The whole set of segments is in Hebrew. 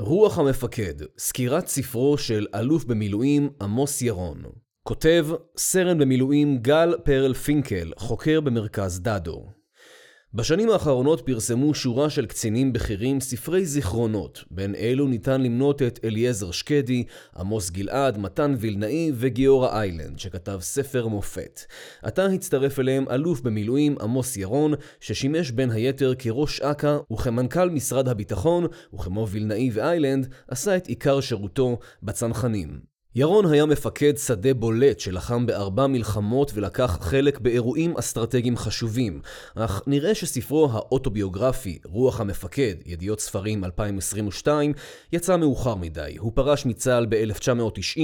רוח המפקד, סקירת ספרו של אלוף במילואים עמוס ירון. כותב סרן במילואים גל פרל פינקל, חוקר במרכז דדו. בשנים האחרונות פרסמו שורה של קצינים בכירים ספרי זיכרונות, בין אלו ניתן למנות את אליעזר שקדי, עמוס גלעד, מתן וילנאי וגיורא איילנד, שכתב ספר מופת. עתה הצטרף אליהם אלוף במילואים עמוס ירון, ששימש בין היתר כראש אכ"א וכמנכ"ל משרד הביטחון, וכמו וילנאי ואיילנד, עשה את עיקר שירותו בצנחנים. ירון היה מפקד שדה בולט שלחם בארבע מלחמות ולקח חלק באירועים אסטרטגיים חשובים, אך נראה שספרו האוטוביוגרפי, רוח המפקד, ידיעות ספרים 2022, יצא מאוחר מדי. הוא פרש מצה"ל ב-1990,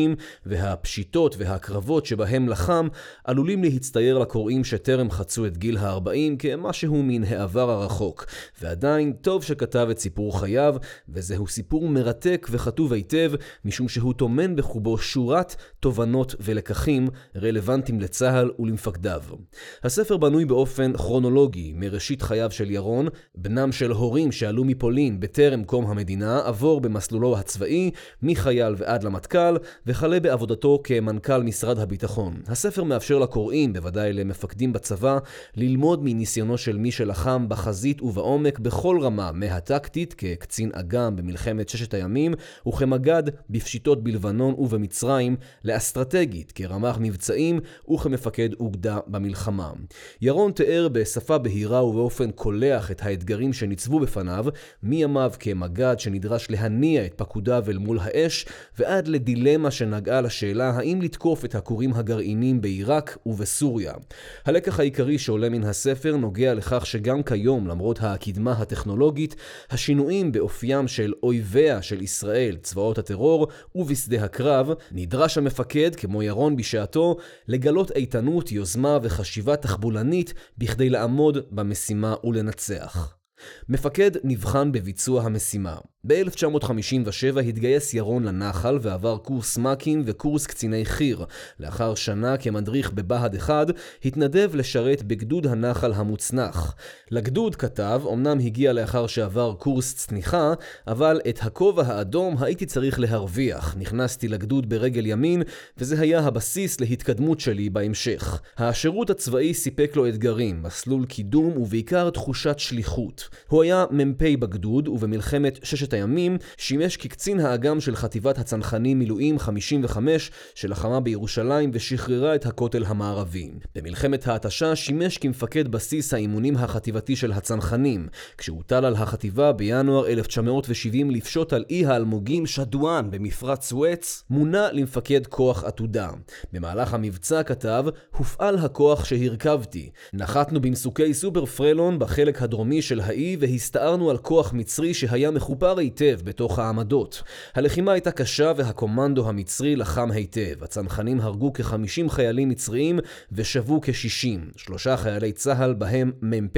והפשיטות והקרבות שבהם לחם עלולים להצטייר לקוראים שטרם חצו את גיל ה-40 כמשהו מן העבר הרחוק. ועדיין, טוב שכתב את סיפור חייו, וזהו סיפור מרתק וכתוב היטב, משום שהוא טומן בחובו שורת תובנות ולקחים רלוונטיים לצה"ל ולמפקדיו. הספר בנוי באופן כרונולוגי מראשית חייו של ירון, בנם של הורים שעלו מפולין בטרם קום המדינה, עבור במסלולו הצבאי, מחייל ועד למטכ"ל, וכלה בעבודתו כמנכ"ל משרד הביטחון. הספר מאפשר לקוראים, בוודאי למפקדים בצבא, ללמוד מניסיונו של מי שלחם בחזית ובעומק בכל רמה, מהטקטית כקצין אג"ם במלחמת ששת הימים, וכמג"ד בפשיטות בלבנון ובמ... במצרים לאסטרטגית כרמ"ח מבצעים וכמפקד אוגדה במלחמה. ירון תיאר בשפה בהירה ובאופן קולח את האתגרים שניצבו בפניו, מימיו כמג"ד שנדרש להניע את פקודיו אל מול האש, ועד לדילמה שנגעה לשאלה האם לתקוף את הכורים הגרעינים בעיראק ובסוריה. הלקח העיקרי שעולה מן הספר נוגע לכך שגם כיום, למרות הקדמה הטכנולוגית, השינויים באופיים של אויביה של ישראל, צבאות הטרור, ובשדה הקרב, נדרש המפקד, כמו ירון בשעתו, לגלות איתנות, יוזמה וחשיבה תחבולנית בכדי לעמוד במשימה ולנצח. מפקד נבחן בביצוע המשימה. ב-1957 התגייס ירון לנחל ועבר קורס מ"כים וקורס קציני חי"ר. לאחר שנה כמדריך בבה"ד 1, התנדב לשרת בגדוד הנחל המוצנח. לגדוד, כתב, אמנם הגיע לאחר שעבר קורס צניחה, אבל את הכובע האדום הייתי צריך להרוויח. נכנסתי לגדוד ברגל ימין, וזה היה הבסיס להתקדמות שלי בהמשך. השירות הצבאי סיפק לו אתגרים, מסלול קידום ובעיקר תחושת שליחות. הוא היה מ"פ בגדוד, ובמלחמת ששת הימים שימש כקצין האג"ם של חטיבת הצנחנים מילואים 55 שלחמה בירושלים ושחררה את הכותל המערבי. במלחמת ההתשה שימש כמפקד בסיס האימונים החטיבתי של הצנחנים, כשהוטל על החטיבה בינואר 1970 לפשוט על אי האלמוגים שדואן במפרץ סואץ, מונה למפקד כוח עתודה. במהלך המבצע כתב, הופעל הכוח שהרכבתי. נחתנו במסוקי סופר פרלון בחלק הדרומי של האי והסתערנו על כוח מצרי שהיה מחופר היטב בתוך העמדות. הלחימה הייתה קשה והקומנדו המצרי לחם היטב. הצנחנים הרגו כ-50 חיילים מצריים ושבו כ-60. שלושה חיילי צה"ל, בהם מ"פ,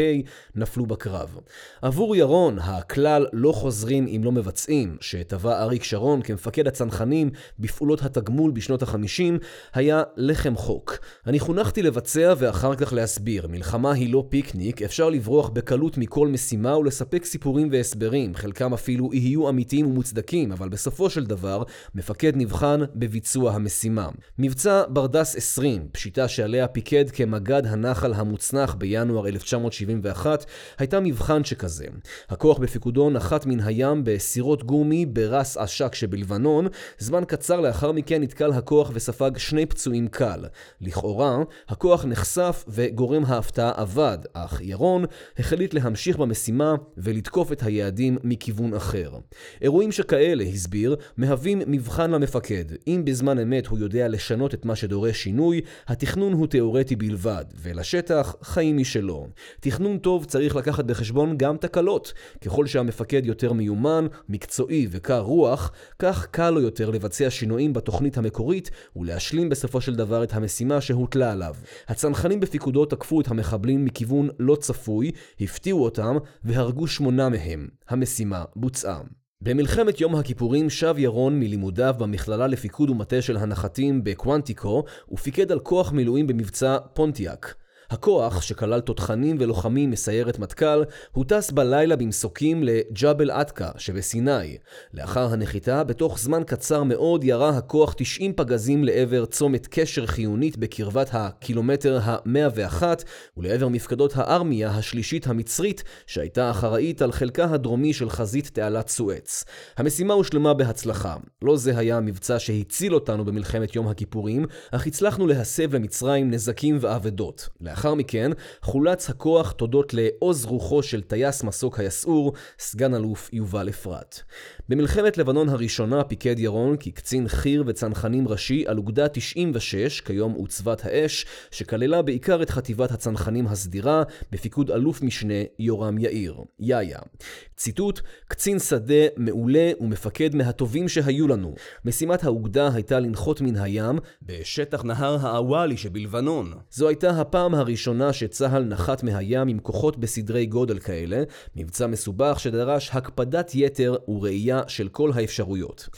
נפלו בקרב. עבור ירון, הכלל לא חוזרים אם לא מבצעים, שטבע אריק שרון כמפקד הצנחנים בפעולות התגמול בשנות ה-50, היה לחם חוק. אני חונכתי לבצע ואחר כך להסביר. מלחמה היא לא פיקניק, אפשר לברוח בקלות מכל משימה ולספק סיפורים והסברים, חלקם אפילו יהיו אמיתיים ומוצדקים, אבל בסופו של דבר, מפקד נבחן בביצוע המשימה. מבצע ברדס 20, פשיטה שעליה פיקד כמג"ד הנחל המוצנח בינואר 1971, הייתה מבחן שכזה. הכוח בפיקודו נחת מן הים בסירות גומי ברס עשק שבלבנון, זמן קצר לאחר מכן נתקל הכוח וספג שני פצועים קל. לכאורה, הכוח נחשף וגורם ההפתעה אבד, אך ירון החליט להמשיך במשימה ולתקוף את היעדים מכיוון אחר. אירועים שכאלה, הסביר, מהווים מבחן למפקד. אם בזמן אמת הוא יודע לשנות את מה שדורש שינוי, התכנון הוא תאורטי בלבד, ולשטח חיים משלו. תכנון טוב צריך לקחת בחשבון גם תקלות. ככל שהמפקד יותר מיומן, מקצועי וקר רוח, כך קל לו יותר לבצע שינויים בתוכנית המקורית ולהשלים בסופו של דבר את המשימה שהוטלה עליו. הצנחנים בפיקודו תקפו את המחבלים מכיוון לא צפוי, הפתיעו אותם והרגו שמונה מהם. המשימה בוצעה. במלחמת יום הכיפורים שב ירון מלימודיו במכללה לפיקוד ומטה של הנחתים בקוונטיקו ופיקד על כוח מילואים במבצע פונטיאק. הכוח, שכלל תותחנים ולוחמים מסיירת מטכ"ל, הוטס בלילה במסוקים לג'בל עתקה שבסיני. לאחר הנחיתה, בתוך זמן קצר מאוד ירה הכוח 90 פגזים לעבר צומת קשר חיונית בקרבת הקילומטר ה-101 ולעבר מפקדות הארמיה השלישית המצרית שהייתה אחראית על חלקה הדרומי של חזית תעלת סואץ. המשימה הושלמה בהצלחה. לא זה היה המבצע שהציל אותנו במלחמת יום הכיפורים, אך הצלחנו להסב למצרים נזקים ואבדות. לאחר מכן חולץ הכוח תודות לעוז רוחו של טייס מסוק היסעור, סגן אלוף יובל אפרת. במלחמת לבנון הראשונה פיקד ירון כקצין חי"ר וצנחנים ראשי על אוגדה 96, כיום עוצבת האש, שכללה בעיקר את חטיבת הצנחנים הסדירה, בפיקוד אלוף משנה יורם יאיר, יאיה. ציטוט: קצין שדה מעולה ומפקד מהטובים שהיו לנו. משימת האוגדה הייתה לנחות מן הים בשטח נהר האוואלי שבלבנון. זו הייתה הפעם הראשונה שצה"ל נחת מהים עם כוחות בסדרי גודל כאלה, מבצע מסובך שדרש הקפדת יתר וראייה של כל האפשרויות.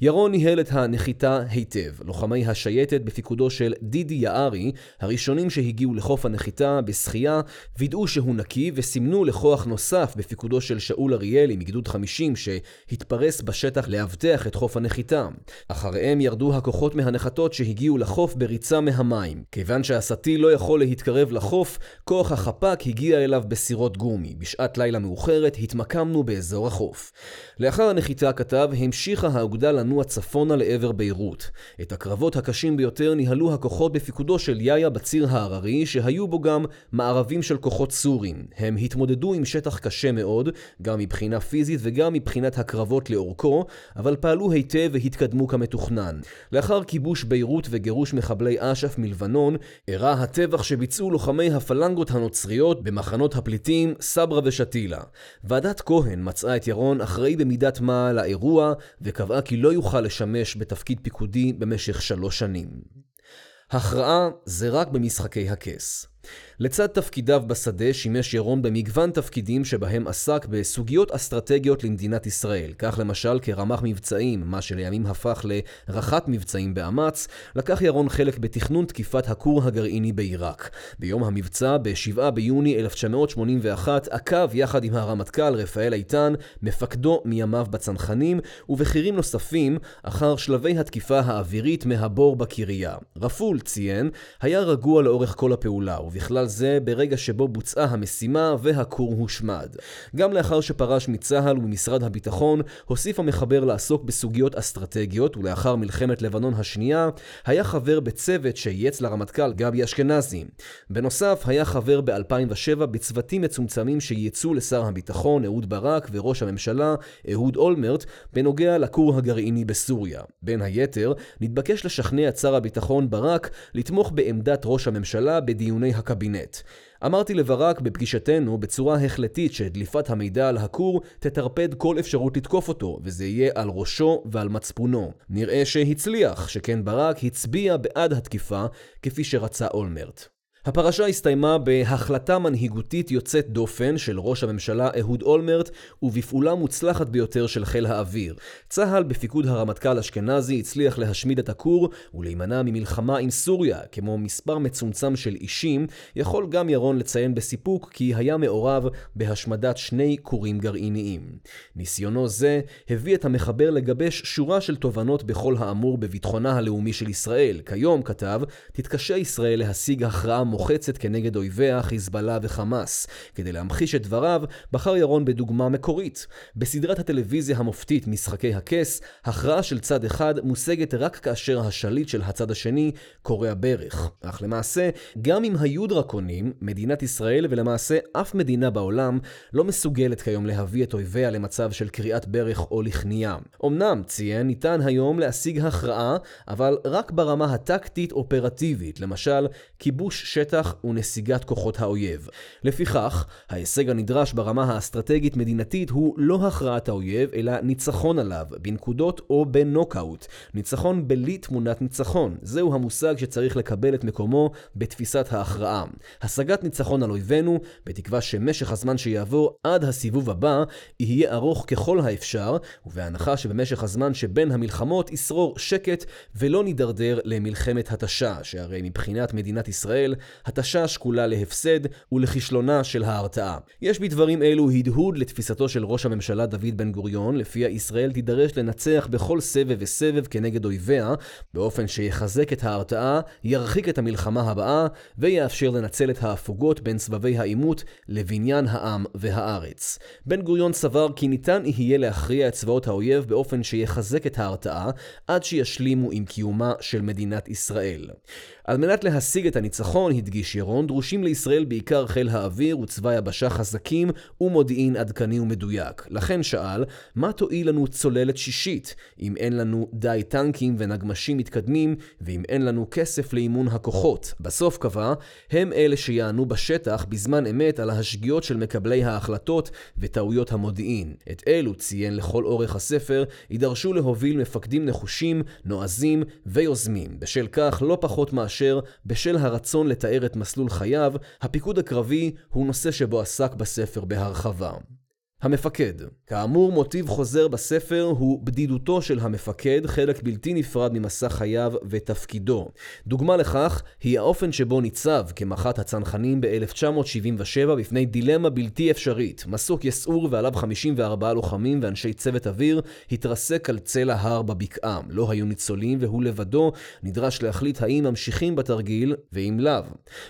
ירון ניהל את הנחיתה היטב. לוחמי השייטת בפיקודו של דידי יערי, הראשונים שהגיעו לחוף הנחיתה בשחייה, וידאו שהוא נקי וסימנו לכוח נוסף בפיקודו של שאול אריאלי מגדוד 50 שהתפרס בשטח לאבטח את חוף הנחיתה. אחריהם ירדו הכוחות מהנחתות שהגיעו לחוף בריצה מהמים. כיוון שהסטי לא יכול להתקרב לחוף, כוח החפ"ק הגיע אליו בסירות גומי. בשעת לילה מאוחרת התמקמנו באזור החוף. לאחר הנחיתה כתב, המשיכה האוגדה לנוע צפונה לעבר ביירות. את הקרבות הקשים ביותר ניהלו הכוחות בפיקודו של יאיה בציר ההררי, שהיו בו גם מערבים של כוחות סורים. הם התמודדו עם שטח קשה מאוד, גם מבחינה פיזית וגם מבחינת הקרבות לאורכו, אבל פעלו היטב והתקדמו כמתוכנן. לאחר כיבוש ביירות וגירוש מחבלי אש"ף מלבנון, אירע הטבח שביצעו לוחמי הפלנגות הנוצריות במחנות הפליטים סברה ושתילה. ועדת כהן מצאה את ירון אחראי במידת מה לאירוע, וקבעה כי לא יוכל לשמש בתפקיד פיקודי במשך שלוש שנים. הכרעה זה רק במשחקי הכס. לצד תפקידיו בשדה שימש ירון במגוון תפקידים שבהם עסק בסוגיות אסטרטגיות למדינת ישראל. כך למשל כרמ"ח מבצעים, מה שלימים הפך לרח"ט מבצעים באמ"ץ, לקח ירון חלק בתכנון תקיפת הכור הגרעיני בעיראק. ביום המבצע, ב-7 ביוני 1981, עקב יחד עם הרמטכ"ל רפאל איתן, מפקדו מימיו בצנחנים, ובכירים נוספים, אחר שלבי התקיפה האווירית מהבור בקריה. רפול, ציין, היה רגוע לאורך כל הפעולה, ובכלל זה ברגע שבו בוצעה המשימה והכור הושמד. גם לאחר שפרש מצה"ל וממשרד הביטחון, הוסיף המחבר לעסוק בסוגיות אסטרטגיות, ולאחר מלחמת לבנון השנייה, היה חבר בצוות שייעץ לרמטכ"ל גבי אשכנזי. בנוסף, היה חבר ב-2007 בצוותים מצומצמים שייעצו לשר הביטחון אהוד ברק וראש הממשלה אהוד אולמרט בנוגע לכור הגרעיני בסוריה. בין היתר, נתבקש לשכנע את שר הביטחון ברק לתמוך בעמדת ראש הממשלה בדיוני הקבינט. אמרתי לברק בפגישתנו בצורה החלטית שדליפת המידע על הכור תטרפד כל אפשרות לתקוף אותו, וזה יהיה על ראשו ועל מצפונו. נראה שהצליח, שכן ברק הצביע בעד התקיפה, כפי שרצה אולמרט. הפרשה הסתיימה בהחלטה מנהיגותית יוצאת דופן של ראש הממשלה אהוד אולמרט ובפעולה מוצלחת ביותר של חיל האוויר. צה"ל בפיקוד הרמטכ"ל אשכנזי הצליח להשמיד את הכור ולהימנע ממלחמה עם סוריה, כמו מספר מצומצם של אישים, יכול גם ירון לציין בסיפוק כי היה מעורב בהשמדת שני כורים גרעיניים. ניסיונו זה הביא את המחבר לגבש שורה של תובנות בכל האמור בביטחונה הלאומי של ישראל. כיום, כתב, תתקשה ישראל להשיג הכרעה מוחצת כנגד אויביה, חיזבאללה וחמאס. כדי להמחיש את דבריו, בחר ירון בדוגמה מקורית. בסדרת הטלוויזיה המופתית משחקי הכס, הכרעה של צד אחד מושגת רק כאשר השליט של הצד השני קורע ברך. אך למעשה, גם אם היו דרקונים, מדינת ישראל ולמעשה אף מדינה בעולם לא מסוגלת כיום להביא את אויביה למצב של קריעת ברך או לכניעה. אמנם, ציין, ניתן היום להשיג הכרעה, אבל רק ברמה הטקטית-אופרטיבית, למשל, כיבוש שטח ונסיגת כוחות האויב. לפיכך, ההישג הנדרש ברמה האסטרטגית-מדינתית הוא לא הכרעת האויב, אלא ניצחון עליו, בנקודות או בנוקאוט. ניצחון בלי תמונת ניצחון. זהו המושג שצריך לקבל את מקומו בתפיסת ההכרעה. השגת ניצחון על אויבינו, בתקווה שמשך הזמן שיעבור עד הסיבוב הבא, יהיה ארוך ככל האפשר, ובהנחה שבמשך הזמן שבין המלחמות ישרור שקט ולא נידרדר למלחמת התשה, שהרי מבחינת מדינת ישראל, התשה שקולה להפסד ולכישלונה של ההרתעה. יש בדברים אלו הדהוד לתפיסתו של ראש הממשלה דוד בן גוריון, לפיה ישראל תידרש לנצח בכל סבב וסבב כנגד אויביה, באופן שיחזק את ההרתעה, ירחיק את המלחמה הבאה, ויאפשר לנצל את ההפוגות בין סבבי העימות לבניין העם והארץ. בן גוריון סבר כי ניתן יהיה להכריע את צבאות האויב באופן שיחזק את ההרתעה, עד שישלימו עם קיומה של מדינת ישראל. על מנת להשיג את הניצחון, הדגיש ירון, דרושים לישראל בעיקר חיל האוויר וצבא יבשה חזקים ומודיעין עדכני ומדויק. לכן שאל, מה תועיל לנו צוללת שישית, אם אין לנו די טנקים ונגמשים מתקדמים, ואם אין לנו כסף לאימון הכוחות? בסוף קבע, הם אלה שיענו בשטח בזמן אמת על השגיאות של מקבלי ההחלטות וטעויות המודיעין. את אלו, ציין לכל אורך הספר, יידרשו להוביל מפקדים נחושים, נועזים ויוזמים. בשל כך, לא פחות מאשר בשל הרצון לתאר את מסלול חייו, הפיקוד הקרבי הוא נושא שבו עסק בספר בהרחבה. המפקד. כאמור, מוטיב חוזר בספר הוא בדידותו של המפקד, חלק בלתי נפרד ממסע חייו ותפקידו. דוגמה לכך היא האופן שבו ניצב כמח"ט הצנחנים ב-1977 בפני דילמה בלתי אפשרית. מסוק יסעור ועליו 54 לוחמים ואנשי צוות אוויר התרסק על צלע הר בבקעה. לא היו ניצולים והוא לבדו נדרש להחליט האם ממשיכים בתרגיל ואם לאו.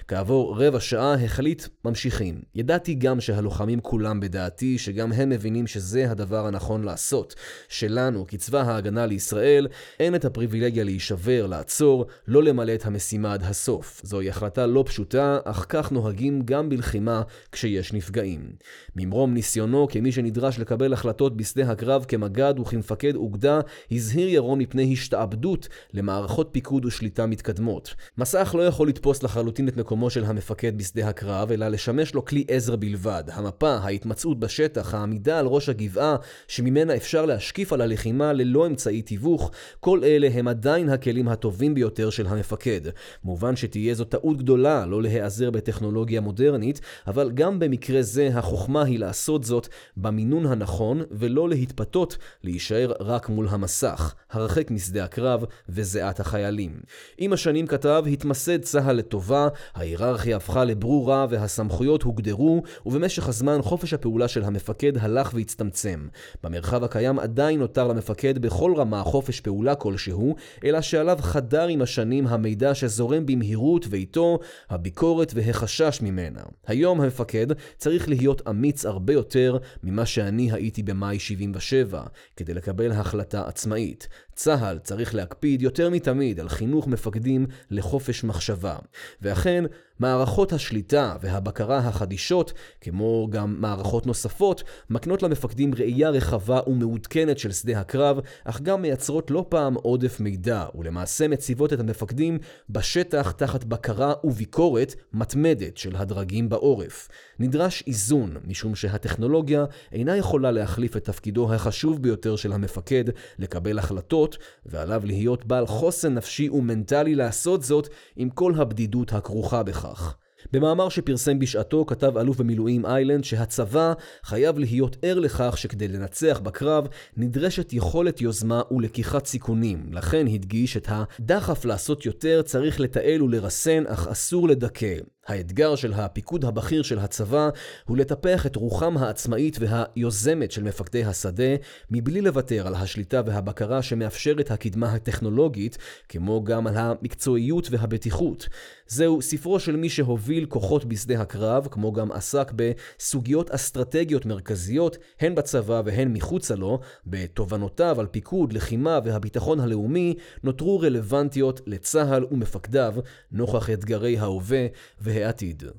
כעבור רבע שעה החליט ממשיכים. ידעתי גם שהלוחמים כולם בדעתי שגם שגם הם מבינים שזה הדבר הנכון לעשות. שלנו, כצבא ההגנה לישראל, אין את הפריבילגיה להישבר, לעצור, לא למלא את המשימה עד הסוף. זוהי החלטה לא פשוטה, אך כך נוהגים גם בלחימה כשיש נפגעים. ממרום ניסיונו כמי שנדרש לקבל החלטות בשדה הקרב כמג"ד וכמפקד אוגדה, הזהיר ירון מפני השתעבדות למערכות פיקוד ושליטה מתקדמות. מסך לא יכול לתפוס לחלוטין את מקומו של המפקד בשדה הקרב, אלא לשמש לו כלי עזר בלבד. המפה, ההתמצאות בשטח, אך העמידה על ראש הגבעה, שממנה אפשר להשקיף על הלחימה ללא אמצעי תיווך, כל אלה הם עדיין הכלים הטובים ביותר של המפקד. מובן שתהיה זו טעות גדולה לא להיעזר בטכנולוגיה מודרנית, אבל גם במקרה זה החוכמה היא לעשות זאת במינון הנכון, ולא להתפתות להישאר רק מול המסך, הרחק משדה הקרב וזיעת החיילים. עם השנים כתב, התמסד צה"ל לטובה, ההיררכיה הפכה לברורה והסמכויות הוגדרו, ובמשך הזמן חופש הפעולה של המפקד המפקד הלך והצטמצם. במרחב הקיים עדיין נותר למפקד בכל רמה חופש פעולה כלשהו, אלא שעליו חדר עם השנים המידע שזורם במהירות ואיתו הביקורת והחשש ממנה. היום המפקד צריך להיות אמיץ הרבה יותר ממה שאני הייתי במאי 77, כדי לקבל החלטה עצמאית. צה"ל צריך להקפיד יותר מתמיד על חינוך מפקדים לחופש מחשבה. ואכן, מערכות השליטה והבקרה החדישות, כמו גם מערכות נוספות, מקנות למפקדים ראייה רחבה ומעודכנת של שדה הקרב, אך גם מייצרות לא פעם עודף מידע, ולמעשה מציבות את המפקדים בשטח תחת בקרה וביקורת מתמדת של הדרגים בעורף. נדרש איזון, משום שהטכנולוגיה אינה יכולה להחליף את תפקידו החשוב ביותר של המפקד לקבל החלטות, ועליו להיות בעל חוסן נפשי ומנטלי לעשות זאת עם כל הבדידות הכרוכה בכך. במאמר שפרסם בשעתו כתב אלוף במילואים איילנד שהצבא חייב להיות ער לכך שכדי לנצח בקרב נדרשת יכולת יוזמה ולקיחת סיכונים. לכן הדגיש את הדחף לעשות יותר צריך לתעל ולרסן אך אסור לדכא. האתגר של הפיקוד הבכיר של הצבא הוא לטפח את רוחם העצמאית והיוזמת של מפקדי השדה, מבלי לוותר על השליטה והבקרה שמאפשרת הקדמה הטכנולוגית, כמו גם על המקצועיות והבטיחות. זהו ספרו של מי שהוביל כוחות בשדה הקרב, כמו גם עסק בסוגיות אסטרטגיות מרכזיות, הן בצבא והן מחוצה לו, בתובנותיו על פיקוד, לחימה והביטחון הלאומי, נותרו רלוונטיות לצה"ל ומפקדיו, נוכח אתגרי ההווה هي أتيد